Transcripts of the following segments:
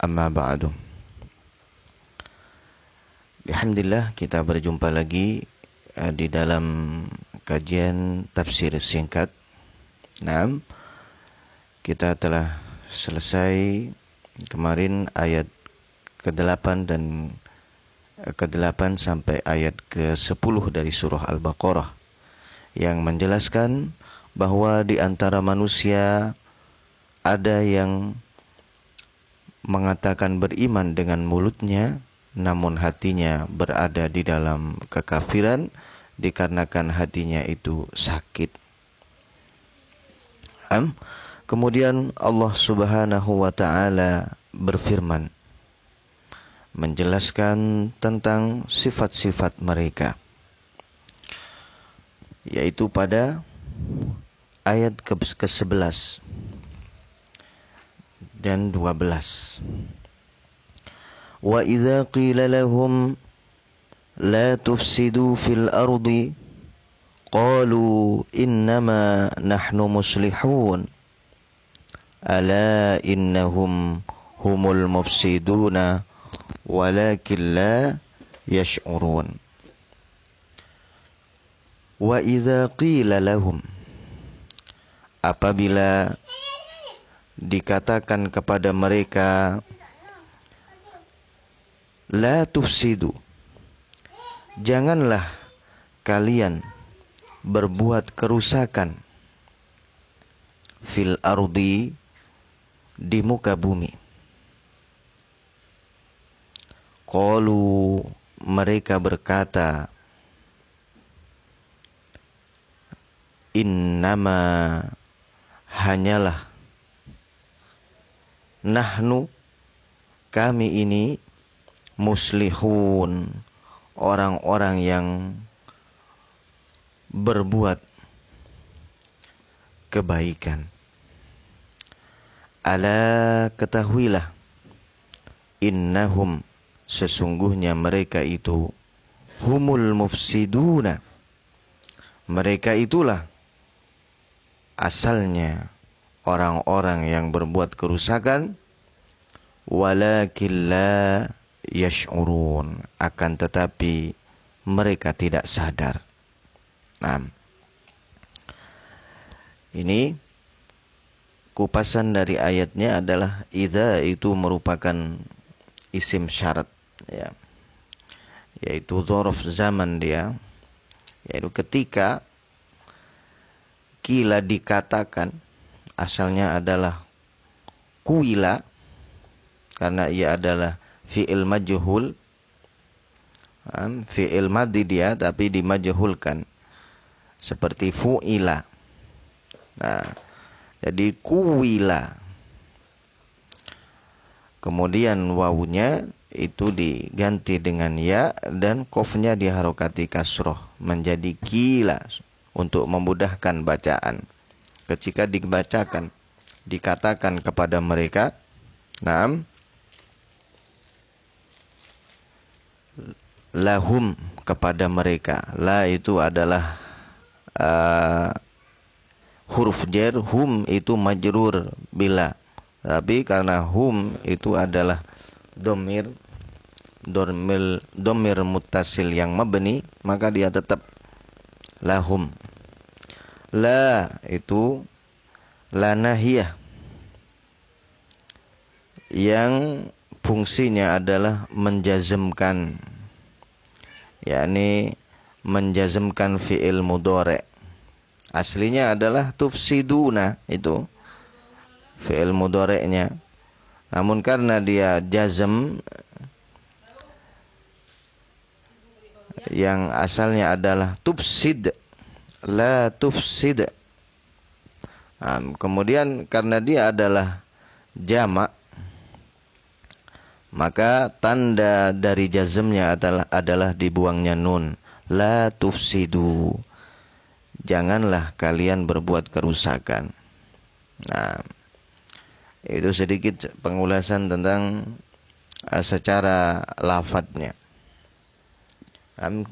Amma ba'du Alhamdulillah kita berjumpa lagi uh, di dalam kajian tafsir singkat. Nah, kita telah selesai kemarin ayat ke-8 dan uh, ke-8 sampai ayat ke-10 dari surah Al-Baqarah yang menjelaskan bahwa di antara manusia ada yang mengatakan beriman dengan mulutnya namun hatinya berada di dalam kekafiran dikarenakan hatinya itu sakit. Kemudian Allah Subhanahu wa taala berfirman menjelaskan tentang sifat-sifat mereka yaitu pada ayat ke-11 dan 12. Wa idza qila lahum la tufsidu fil ardi qalu innama nahnu muslihun ala innahum humul mufsiduna walakin la yash'urun wa idza qila lahum apabila dikatakan kepada mereka la tufsidu. Janganlah kalian berbuat kerusakan fil ardi di muka bumi. Qalu mereka berkata innama hanyalah nahnu kami ini muslihun orang-orang yang berbuat kebaikan. Ala ketahuilah innahum sesungguhnya mereka itu humul mufsiduna. Mereka itulah asalnya orang-orang yang berbuat kerusakan walakin la yash'urun akan tetapi mereka tidak sadar. Nah, ini kupasan dari ayatnya adalah idza itu merupakan isim syarat ya. Yaitu dzaraf zaman dia yaitu ketika kila dikatakan asalnya adalah kuila karena ia adalah fi'il majhul. Fi'il madhi dia tapi dimajhulkan. Seperti fu'ila. Nah jadi kuwila kemudian wawunya itu diganti dengan ya dan kofnya diharokati kasroh menjadi kila untuk memudahkan bacaan ketika dibacakan dikatakan kepada mereka Naam lahum kepada mereka. La itu adalah uh, huruf jar hum itu majrur bila. Tapi karena hum itu adalah domir domir domir mutasil yang mabni maka dia tetap lahum La itu la nahiyah yang fungsinya adalah menjazmkan. Yakni menjazmkan fi'il mudhari. Aslinya adalah tufsiduna itu fi'il mudhari'nya. Namun karena dia jazm yang asalnya adalah tufsid la tufsid. Nah, kemudian karena dia adalah jamak maka tanda dari jazmnya adalah adalah dibuangnya nun. La tufsidu. Janganlah kalian berbuat kerusakan. Nah itu sedikit pengulasan tentang uh, secara lafadznya.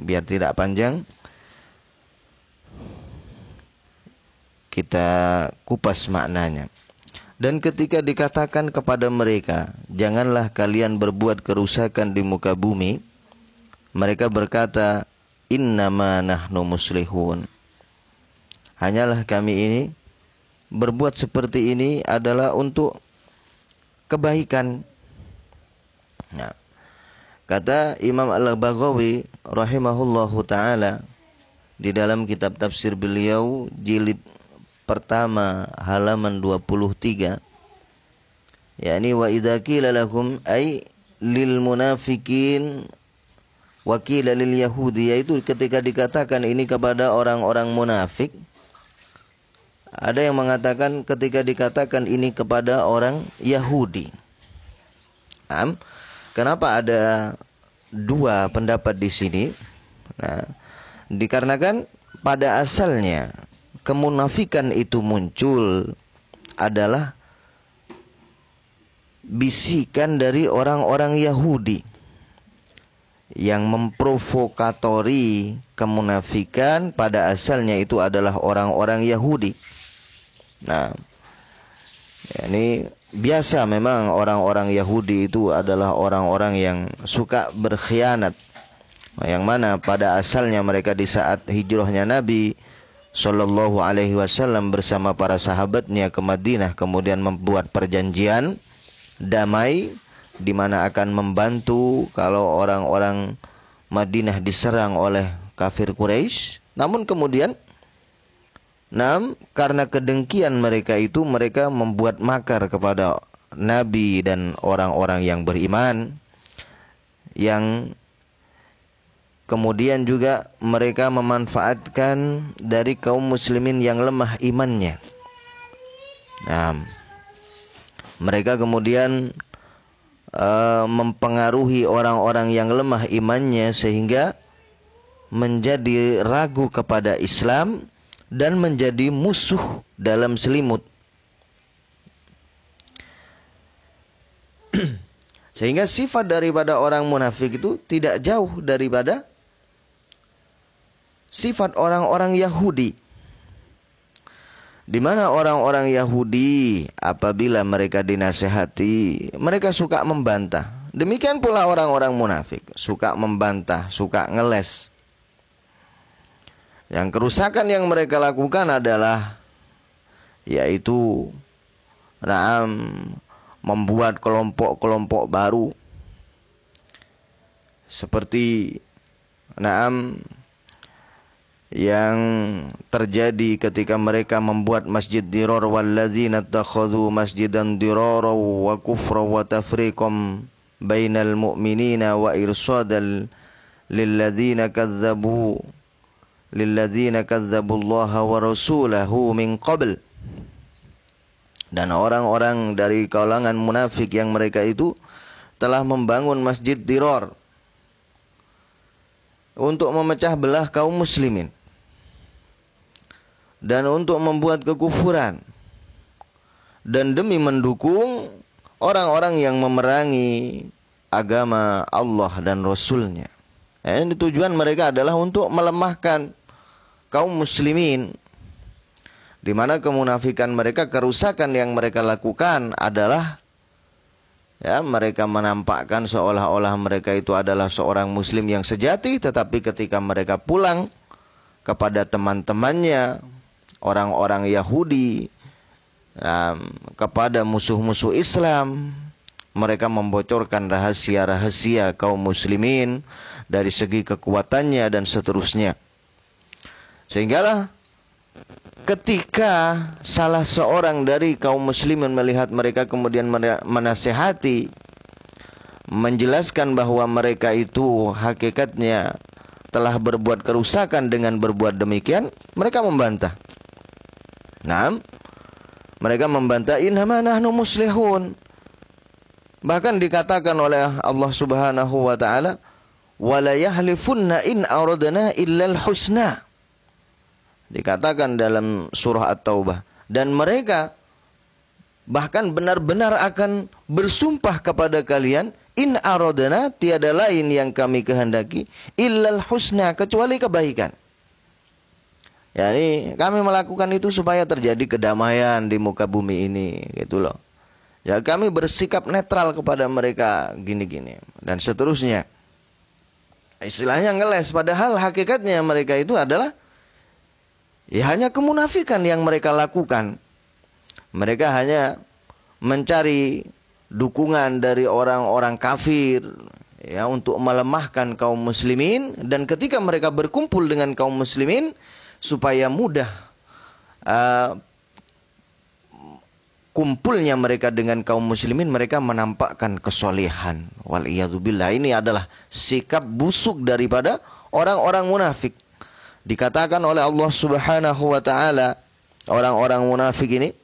Biar tidak panjang kita kupas maknanya dan ketika dikatakan kepada mereka, janganlah kalian berbuat kerusakan di muka bumi, mereka berkata, innama nahnu muslihun. Hanyalah kami ini berbuat seperti ini adalah untuk kebaikan. Nah, kata Imam Al-Baghawi rahimahullahu taala di dalam kitab tafsir beliau jilid pertama halaman 23 yakni wa idza qila lahum ay lil munafikin wa qila lil yahudi yaitu ketika dikatakan ini kepada orang-orang munafik ada yang mengatakan ketika dikatakan ini kepada orang Yahudi. Am, kenapa ada dua pendapat di sini? Nah, dikarenakan pada asalnya kemunafikan itu muncul adalah bisikan dari orang-orang Yahudi yang memprovokatori kemunafikan pada asalnya itu adalah orang-orang Yahudi. Nah, ini biasa memang orang-orang Yahudi itu adalah orang-orang yang suka berkhianat. Yang mana pada asalnya mereka di saat hijrahnya Nabi Shallallahu Alaihi Wasallam bersama para sahabatnya ke Madinah kemudian membuat perjanjian damai di mana akan membantu kalau orang-orang Madinah diserang oleh kafir Quraisy. Namun kemudian Nam, karena kedengkian mereka itu mereka membuat makar kepada Nabi dan orang-orang yang beriman yang Kemudian juga mereka memanfaatkan dari kaum muslimin yang lemah imannya. Nah, mereka kemudian uh, mempengaruhi orang-orang yang lemah imannya sehingga menjadi ragu kepada Islam dan menjadi musuh dalam selimut. Sehingga sifat daripada orang munafik itu tidak jauh daripada sifat orang-orang Yahudi. Di mana orang-orang Yahudi apabila mereka dinasehati, mereka suka membantah. Demikian pula orang-orang munafik, suka membantah, suka ngeles. Yang kerusakan yang mereka lakukan adalah yaitu Naam membuat kelompok-kelompok baru seperti Naam yang terjadi ketika mereka membuat masjid dirar walladzina takhadhu masjidan dirara wa kufra wa tafriqam bainal mu'minina wa irsadal lilladzina kazzabu lilladzina kazzabu Allah wa rasulahu min qabl. Dan orang-orang dari kalangan munafik yang mereka itu telah membangun masjid dirar untuk memecah belah kaum muslimin dan untuk membuat kekufuran dan demi mendukung orang-orang yang memerangi agama Allah dan Rasulnya. Ini tujuan mereka adalah untuk melemahkan kaum muslimin di mana kemunafikan mereka kerusakan yang mereka lakukan adalah ya mereka menampakkan seolah-olah mereka itu adalah seorang muslim yang sejati tetapi ketika mereka pulang kepada teman-temannya orang-orang Yahudi um, kepada musuh-musuh Islam mereka membocorkan rahasia-rahasia kaum muslimin dari segi kekuatannya dan seterusnya sehinggalah ketika salah seorang dari kaum muslimin melihat mereka kemudian menasehati menjelaskan bahwa mereka itu hakikatnya telah berbuat kerusakan dengan berbuat demikian, mereka membantah. Nah, mereka membantah innama nahnu muslihun. Bahkan dikatakan oleh Allah Subhanahu wa taala, "Wala yahlifunna in aradna illal husna." Dikatakan dalam surah At-Taubah dan mereka bahkan benar-benar akan bersumpah kepada kalian in aradna tiada lain yang kami kehendaki illal husna kecuali kebaikan. Yani kami melakukan itu supaya terjadi kedamaian di muka bumi ini gitu loh. Ya kami bersikap netral kepada mereka gini-gini dan seterusnya. Istilahnya ngeles padahal hakikatnya mereka itu adalah ya hanya kemunafikan yang mereka lakukan. Mereka hanya mencari dukungan dari orang-orang kafir ya untuk melemahkan kaum muslimin dan ketika mereka berkumpul dengan kaum muslimin supaya mudah uh, kumpulnya mereka dengan kaum muslimin mereka menampakkan kesolehan wal ini adalah sikap busuk daripada orang-orang munafik. Dikatakan oleh Allah Subhanahu wa taala orang-orang munafik ini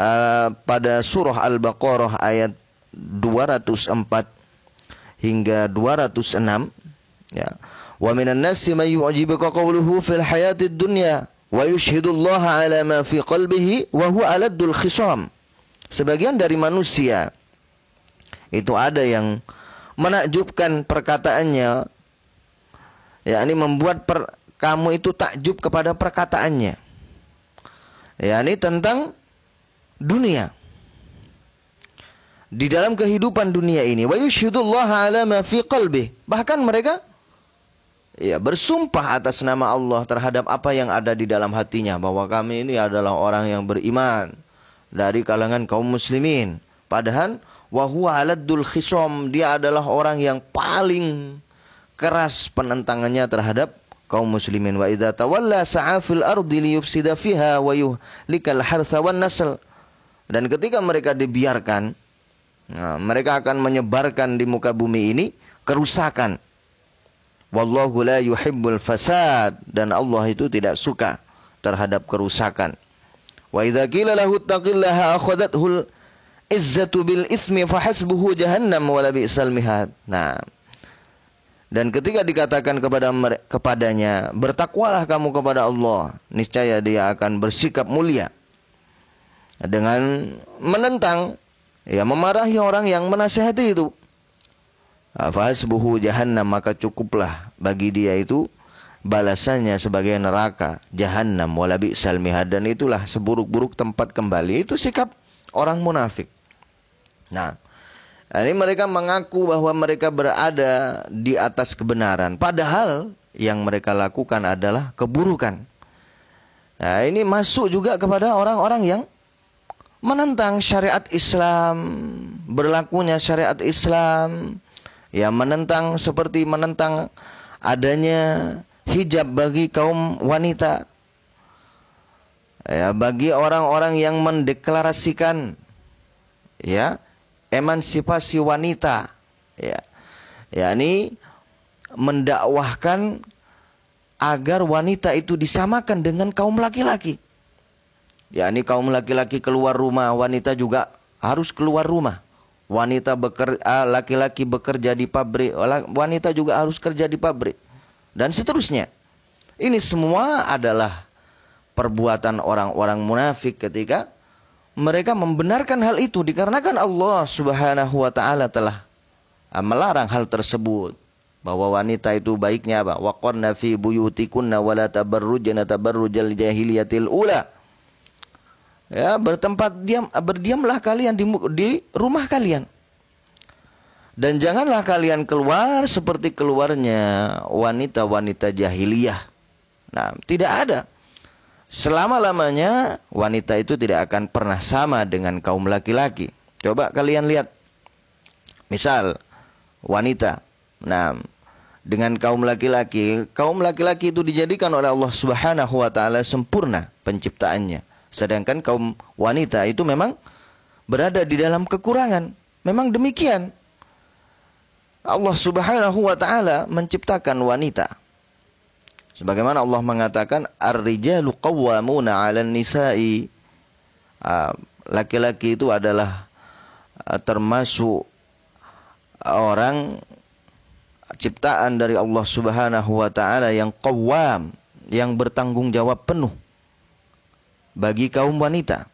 uh, pada surah Al-Baqarah ayat 204 hingga 206 ya wa minan nasi may yu'jibuka qawluhu fil hayatid dunya wa yushhidullaha ala ma fi qalbihi wa huwa aladdul khisam. Sebagian dari manusia itu ada yang menakjubkan perkataannya yakni membuat per, kamu itu takjub kepada perkataannya. yakni tentang dunia. Di dalam kehidupan dunia ini wa yushhidullaha ala ma fi qalbihi. Bahkan mereka ya bersumpah atas nama Allah terhadap apa yang ada di dalam hatinya bahwa kami ini adalah orang yang beriman dari kalangan kaum muslimin. Padahal wahwa aladul khisom dia adalah orang yang paling keras penentangannya terhadap kaum muslimin. Wa idza tawalla sa'a fil ardi liyufsida fiha wa yuhlikal hartha wan nasl. Dan ketika mereka dibiarkan nah, mereka akan menyebarkan di muka bumi ini kerusakan Wallahu la yuhibbul fasad dan Allah itu tidak suka terhadap kerusakan. Wa idza qila lahu taqillaha akhadathul izzatu bil ismi fahasbuhu jahannam wa bi'sal mihad. Nah, dan ketika dikatakan kepada kepadanya, bertakwalah kamu kepada Allah, niscaya dia akan bersikap mulia. Dengan menentang, ya memarahi orang yang menasihati itu. Fahasbuhu jahannam maka cukuplah bagi dia itu balasannya sebagai neraka jahannam wala bi'sal mihad dan itulah seburuk-buruk tempat kembali itu sikap orang munafik. Nah, ini mereka mengaku bahwa mereka berada di atas kebenaran padahal yang mereka lakukan adalah keburukan. Nah, ini masuk juga kepada orang-orang yang menentang syariat Islam, berlakunya syariat Islam, ya menentang seperti menentang adanya hijab bagi kaum wanita. Ya bagi orang-orang yang mendeklarasikan ya emansipasi wanita. Ya yakni mendakwahkan agar wanita itu disamakan dengan kaum laki-laki. Yakni kaum laki-laki keluar rumah wanita juga harus keluar rumah wanita bekerja, ah, laki-laki bekerja di pabrik, wanita juga harus kerja di pabrik, dan seterusnya. Ini semua adalah perbuatan orang-orang munafik ketika mereka membenarkan hal itu dikarenakan Allah Subhanahu wa taala telah ah, melarang hal tersebut bahwa wanita itu baiknya apa? Waqarna fi buyutikunna wa la tabarrujna tabarrujal jahiliyatil ula Ya, bertempat diam berdiamlah kalian di, di rumah kalian. Dan janganlah kalian keluar seperti keluarnya wanita-wanita jahiliyah. Nah, tidak ada. Selama-lamanya wanita itu tidak akan pernah sama dengan kaum laki-laki. Coba kalian lihat. Misal wanita. Nah, dengan kaum laki-laki, kaum laki-laki itu dijadikan oleh Allah Subhanahu wa taala sempurna penciptaannya. Sedangkan kaum wanita itu memang berada di dalam kekurangan. Memang demikian. Allah Subhanahu wa taala menciptakan wanita. Sebagaimana Allah mengatakan ar-rijalu qawwamuna 'alan nisa'i. Ah, laki-laki itu adalah uh, termasuk orang ciptaan dari Allah Subhanahu wa taala yang qawwam, yang bertanggung jawab penuh bagi kaum wanita.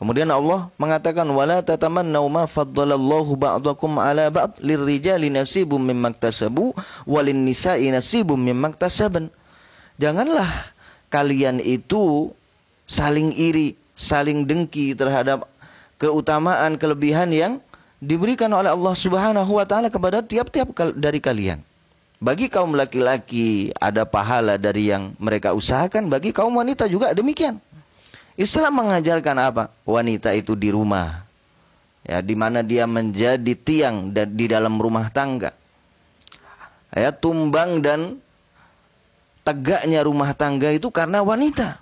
Kemudian Allah mengatakan wala tatamannu ma faddalallahu ba'dakum ala ba'd lirrijali nasibum mimma iktasabu walin nisa'i nasibum mimma iktasaban. Janganlah kalian itu saling iri, saling dengki terhadap keutamaan kelebihan yang diberikan oleh Allah Subhanahu wa taala kepada tiap-tiap dari kalian. Bagi kaum laki-laki ada pahala dari yang mereka usahakan, bagi kaum wanita juga demikian. Islam mengajarkan apa? Wanita itu di rumah. Ya, di mana dia menjadi tiang di dalam rumah tangga. Ya, tumbang dan tegaknya rumah tangga itu karena wanita.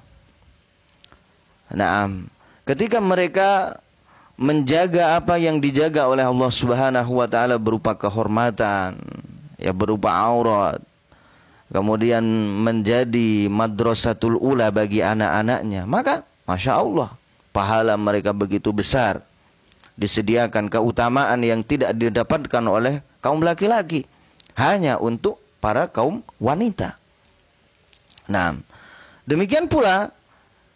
Nah, ketika mereka menjaga apa yang dijaga oleh Allah Subhanahu wa taala berupa kehormatan, ya berupa aurat, kemudian menjadi madrasatul ula bagi anak-anaknya, maka Masya Allah, pahala mereka begitu besar. Disediakan keutamaan yang tidak didapatkan oleh kaum laki-laki. Hanya untuk para kaum wanita. Nah, demikian pula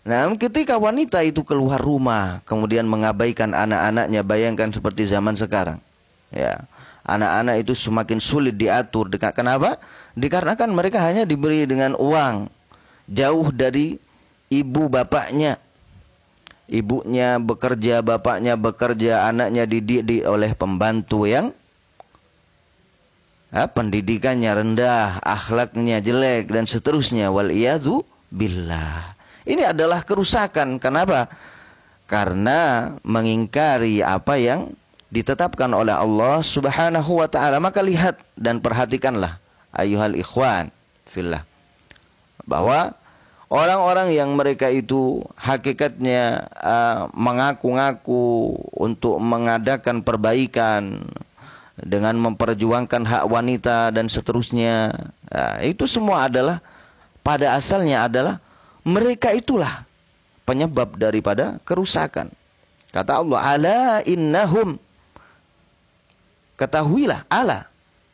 Nah, ketika wanita itu keluar rumah, kemudian mengabaikan anak-anaknya, bayangkan seperti zaman sekarang. Ya, anak-anak itu semakin sulit diatur. Kenapa? Dikarenakan mereka hanya diberi dengan uang, jauh dari ibu bapaknya. Ibunya bekerja, bapaknya bekerja, anaknya dididik oleh pembantu yang ya, pendidikannya rendah, akhlaknya jelek dan seterusnya. Wal billah. Ini adalah kerusakan. Kenapa? Karena mengingkari apa yang ditetapkan oleh Allah Subhanahu wa taala. Maka lihat dan perhatikanlah ayuhal ikhwan fillah bahwa Orang-orang yang mereka itu hakikatnya uh, mengaku-ngaku untuk mengadakan perbaikan dengan memperjuangkan hak wanita dan seterusnya. Uh, itu semua adalah pada asalnya adalah mereka itulah penyebab daripada kerusakan. Kata Allah, "Ala innahum" Ketahuilah, ala.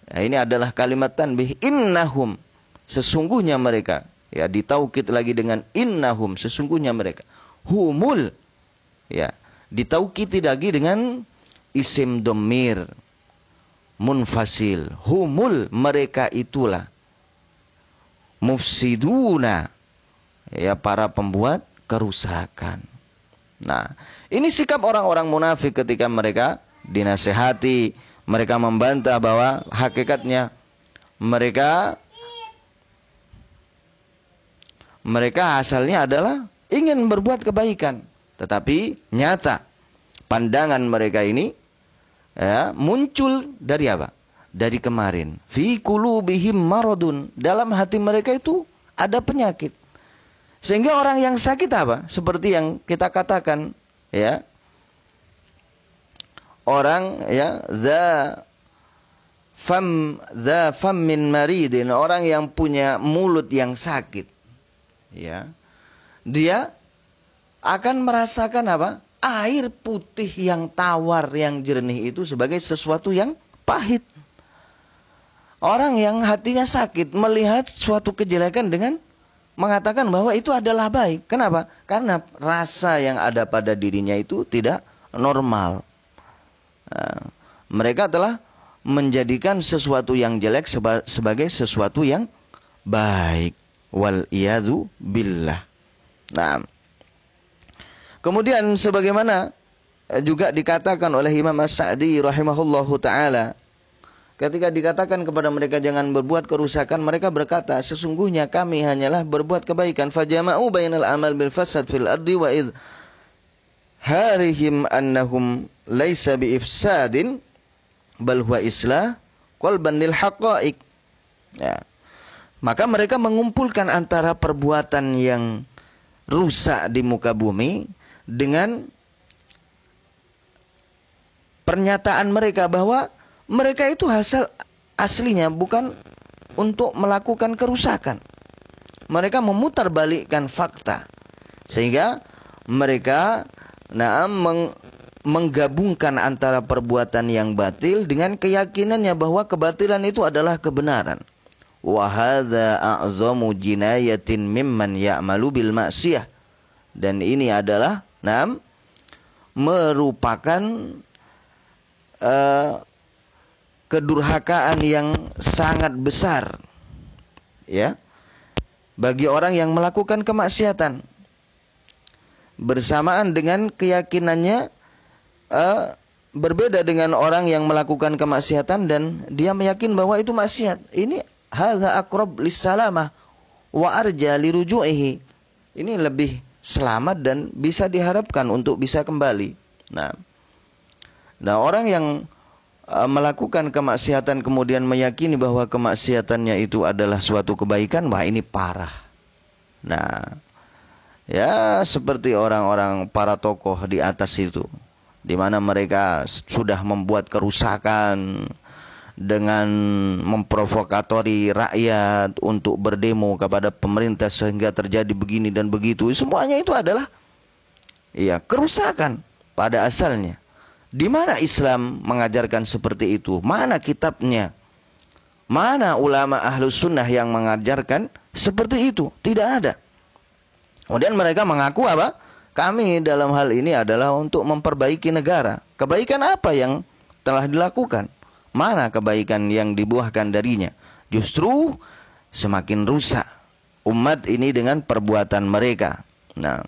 Nah, ini adalah kalimat tanbih innahum. Sesungguhnya mereka. Ya ditaukid lagi dengan innahum. Sesungguhnya mereka. Humul. Ya ditaukid lagi dengan isim domir. Munfasil. Humul mereka itulah. Mufsiduna. Ya para pembuat kerusakan. Nah ini sikap orang-orang munafik ketika mereka dinasehati mereka membantah bahwa hakikatnya mereka mereka asalnya adalah ingin berbuat kebaikan, tetapi nyata pandangan mereka ini ya, muncul dari apa? Dari kemarin. Fi kulubihim maradun. Dalam hati mereka itu ada penyakit. Sehingga orang yang sakit apa? Seperti yang kita katakan, ya. Orang ya za fam za fam min maridin, orang yang punya mulut yang sakit ya. Dia akan merasakan apa? Air putih yang tawar yang jernih itu sebagai sesuatu yang pahit. Orang yang hatinya sakit melihat suatu kejelekan dengan mengatakan bahwa itu adalah baik. Kenapa? Karena rasa yang ada pada dirinya itu tidak normal nah, mereka telah menjadikan sesuatu yang jelek sebagai sesuatu yang baik wal iyadu billah. Nah, kemudian sebagaimana juga dikatakan oleh Imam As-Sa'di rahimahullahu taala ketika dikatakan kepada mereka jangan berbuat kerusakan mereka berkata sesungguhnya kami hanyalah berbuat kebaikan fajama'u bainal amal bil fasad fil ardi wa id harihim annahum laisa bi ifsadin bal huwa islah qalban lil haqa'iq. Ya. Maka mereka mengumpulkan antara perbuatan yang rusak di muka bumi dengan pernyataan mereka bahwa mereka itu hasil aslinya bukan untuk melakukan kerusakan. Mereka memutarbalikkan fakta. Sehingga mereka nah, meng, menggabungkan antara perbuatan yang batil dengan keyakinannya bahwa kebatilan itu adalah kebenaran. Wa hadza a'zamu jinayatin mimman ya'malu bil ma'siyah. Dan ini adalah nam merupakan uh, kedurhakaan yang sangat besar ya bagi orang yang melakukan kemaksiatan bersamaan dengan keyakinannya uh, berbeda dengan orang yang melakukan kemaksiatan dan dia meyakin bahwa itu maksiat. Ini hadza aqrab lis-salamah wa arja liruju'ihi. Ini lebih selamat dan bisa diharapkan untuk bisa kembali. Nah, nah orang yang uh, melakukan kemaksiatan kemudian meyakini bahwa kemaksiatannya itu adalah suatu kebaikan, wah ini parah. Nah, Ya, seperti orang-orang para tokoh di atas itu, di mana mereka sudah membuat kerusakan dengan memprovokatori rakyat untuk berdemo kepada pemerintah sehingga terjadi begini dan begitu. Semuanya itu adalah ya kerusakan pada asalnya. Di mana Islam mengajarkan seperti itu? Mana kitabnya? Mana ulama ahlus sunnah yang mengajarkan seperti itu? Tidak ada. Kemudian mereka mengaku apa? Kami dalam hal ini adalah untuk memperbaiki negara. Kebaikan apa yang telah dilakukan? Mana kebaikan yang dibuahkan darinya? Justru semakin rusak umat ini dengan perbuatan mereka. Nah,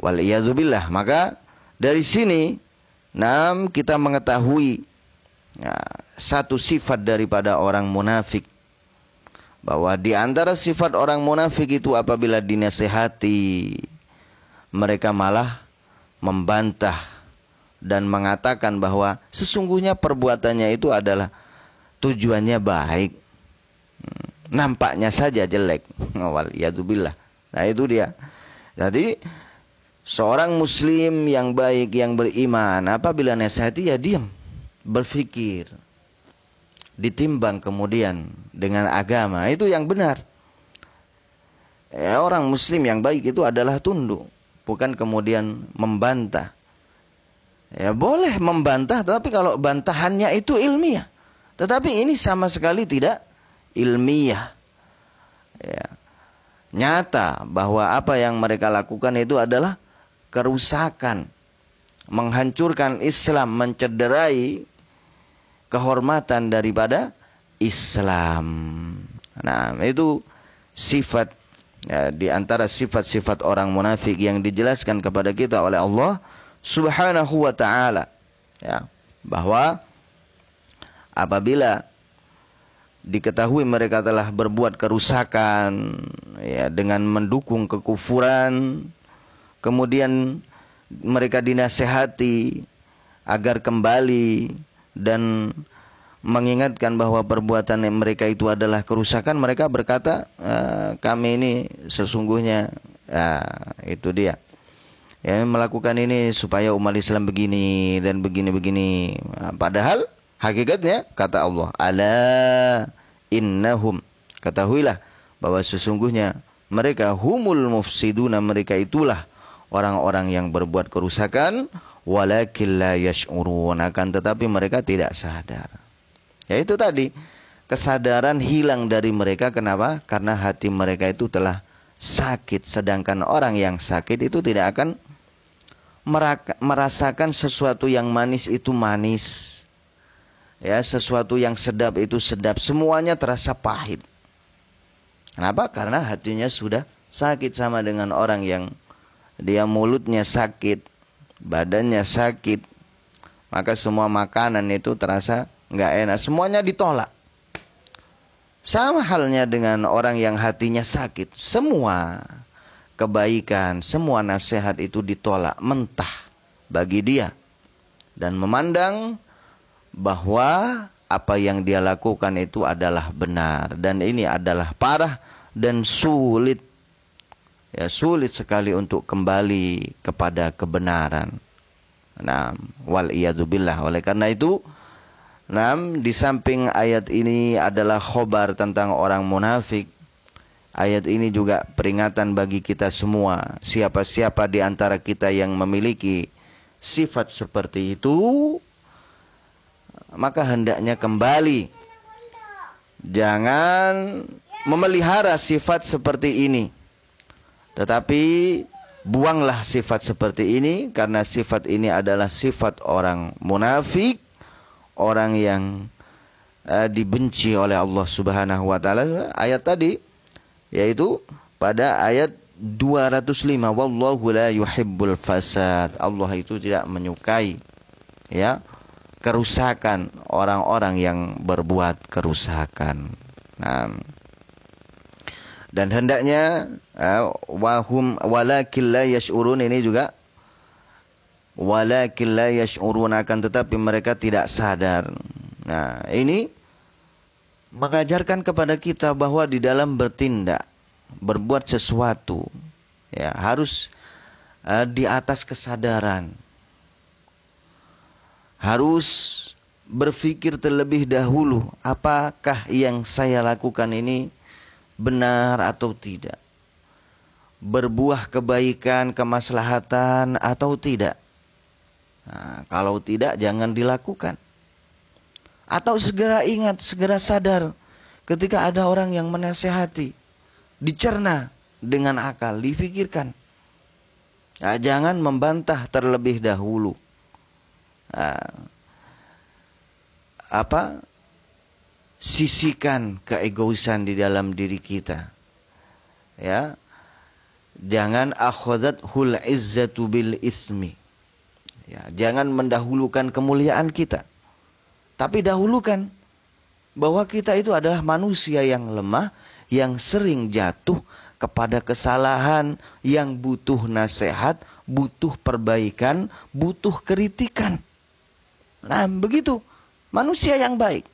waliyadzubillah. Maka dari sini, nam kita mengetahui ya, satu sifat daripada orang munafik bahwa di antara sifat orang munafik itu apabila dinasehati mereka malah membantah dan mengatakan bahwa sesungguhnya perbuatannya itu adalah tujuannya baik. Hmm, nampaknya saja jelek. Awal ya billah. Nah itu dia. Jadi seorang muslim yang baik yang beriman apabila nasihati ya diam, berpikir, ditimbang kemudian dengan agama itu yang benar. Ya, orang muslim yang baik itu adalah tunduk, bukan kemudian membantah. Ya boleh membantah, tapi kalau bantahannya itu ilmiah. Tetapi ini sama sekali tidak ilmiah. Ya. Nyata bahwa apa yang mereka lakukan itu adalah kerusakan, menghancurkan Islam, mencederai kehormatan daripada Islam. Nah, itu sifat ya, di antara sifat-sifat orang munafik yang dijelaskan kepada kita oleh Allah Subhanahu wa taala. Ya, bahwa apabila diketahui mereka telah berbuat kerusakan ya dengan mendukung kekufuran kemudian mereka dinasehati agar kembali dan mengingatkan bahwa perbuatan mereka itu adalah kerusakan, mereka berkata, e, kami ini sesungguhnya ya, itu dia. Ya, melakukan ini supaya umat Islam begini dan begini-begini. Nah, padahal hakikatnya kata Allah, ala innahum. Ketahuilah bahwa sesungguhnya mereka humul mufsiduna, mereka itulah orang-orang yang berbuat kerusakan walakin la yash'urun akan tetapi mereka tidak sadar. Ya itu tadi kesadaran hilang dari mereka kenapa? Karena hati mereka itu telah sakit sedangkan orang yang sakit itu tidak akan merasakan sesuatu yang manis itu manis. Ya, sesuatu yang sedap itu sedap, semuanya terasa pahit. Kenapa? Karena hatinya sudah sakit sama dengan orang yang dia mulutnya sakit, badannya sakit, maka semua makanan itu terasa nggak enak, semuanya ditolak. Sama halnya dengan orang yang hatinya sakit, semua kebaikan, semua nasihat itu ditolak mentah bagi dia dan memandang bahwa apa yang dia lakukan itu adalah benar dan ini adalah parah dan sulit ya sulit sekali untuk kembali kepada kebenaran. Nah, wal billah. Oleh karena itu, nah, di samping ayat ini adalah khobar tentang orang munafik. Ayat ini juga peringatan bagi kita semua. Siapa-siapa di antara kita yang memiliki sifat seperti itu, maka hendaknya kembali. Jangan memelihara sifat seperti ini. Tetapi buanglah sifat seperti ini karena sifat ini adalah sifat orang munafik, orang yang uh, dibenci oleh Allah Subhanahu wa taala. Ayat tadi yaitu pada ayat 205 wallahu la yuhibbul fasad. Allah itu tidak menyukai ya kerusakan orang-orang yang berbuat kerusakan. Nah, dan hendaknya uh, wahum walakin la yash'urun ini juga walakin la yash'urun akan tetapi mereka tidak sadar. Nah, ini mengajarkan kepada kita bahwa di dalam bertindak, berbuat sesuatu ya harus uh, di atas kesadaran harus berpikir terlebih dahulu apakah yang saya lakukan ini benar atau tidak. Berbuah kebaikan, kemaslahatan atau tidak. Nah, kalau tidak jangan dilakukan. Atau segera ingat, segera sadar ketika ada orang yang menasehati. Dicerna dengan akal, difikirkan. Nah, jangan membantah terlebih dahulu uh, apa sisihkan keegoisan di dalam diri kita ya jangan akhadat hul izzatu bil ismi ya jangan mendahulukan kemuliaan kita tapi dahulukan bahwa kita itu adalah manusia yang lemah yang sering jatuh kepada kesalahan yang butuh nasihat, butuh perbaikan, butuh kritikan. Nah, begitu manusia yang baik.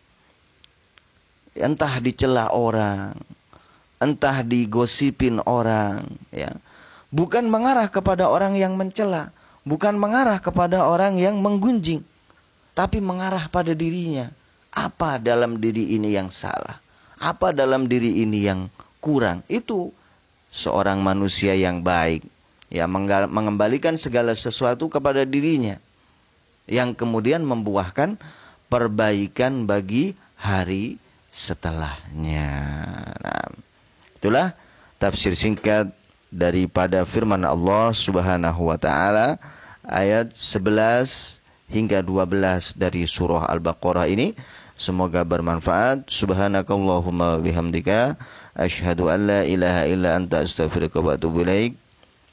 Entah dicela orang, entah digosipin orang, ya. Bukan mengarah kepada orang yang mencela, bukan mengarah kepada orang yang menggunjing, tapi mengarah pada dirinya. Apa dalam diri ini yang salah? Apa dalam diri ini yang kurang? Itu seorang manusia yang baik, ya mengembalikan segala sesuatu kepada dirinya yang kemudian membuahkan perbaikan bagi hari setelahnya. Nah, itulah tafsir singkat daripada firman Allah Subhanahu wa taala ayat 11 hingga 12 dari surah Al-Baqarah ini. Semoga bermanfaat. Subhanakallahumma bihamdika asyhadu an la ilaha illa anta astaghfiruka wa atubu ilaik.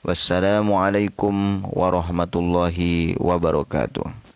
Wassalamualaikum warahmatullahi wabarakatuh.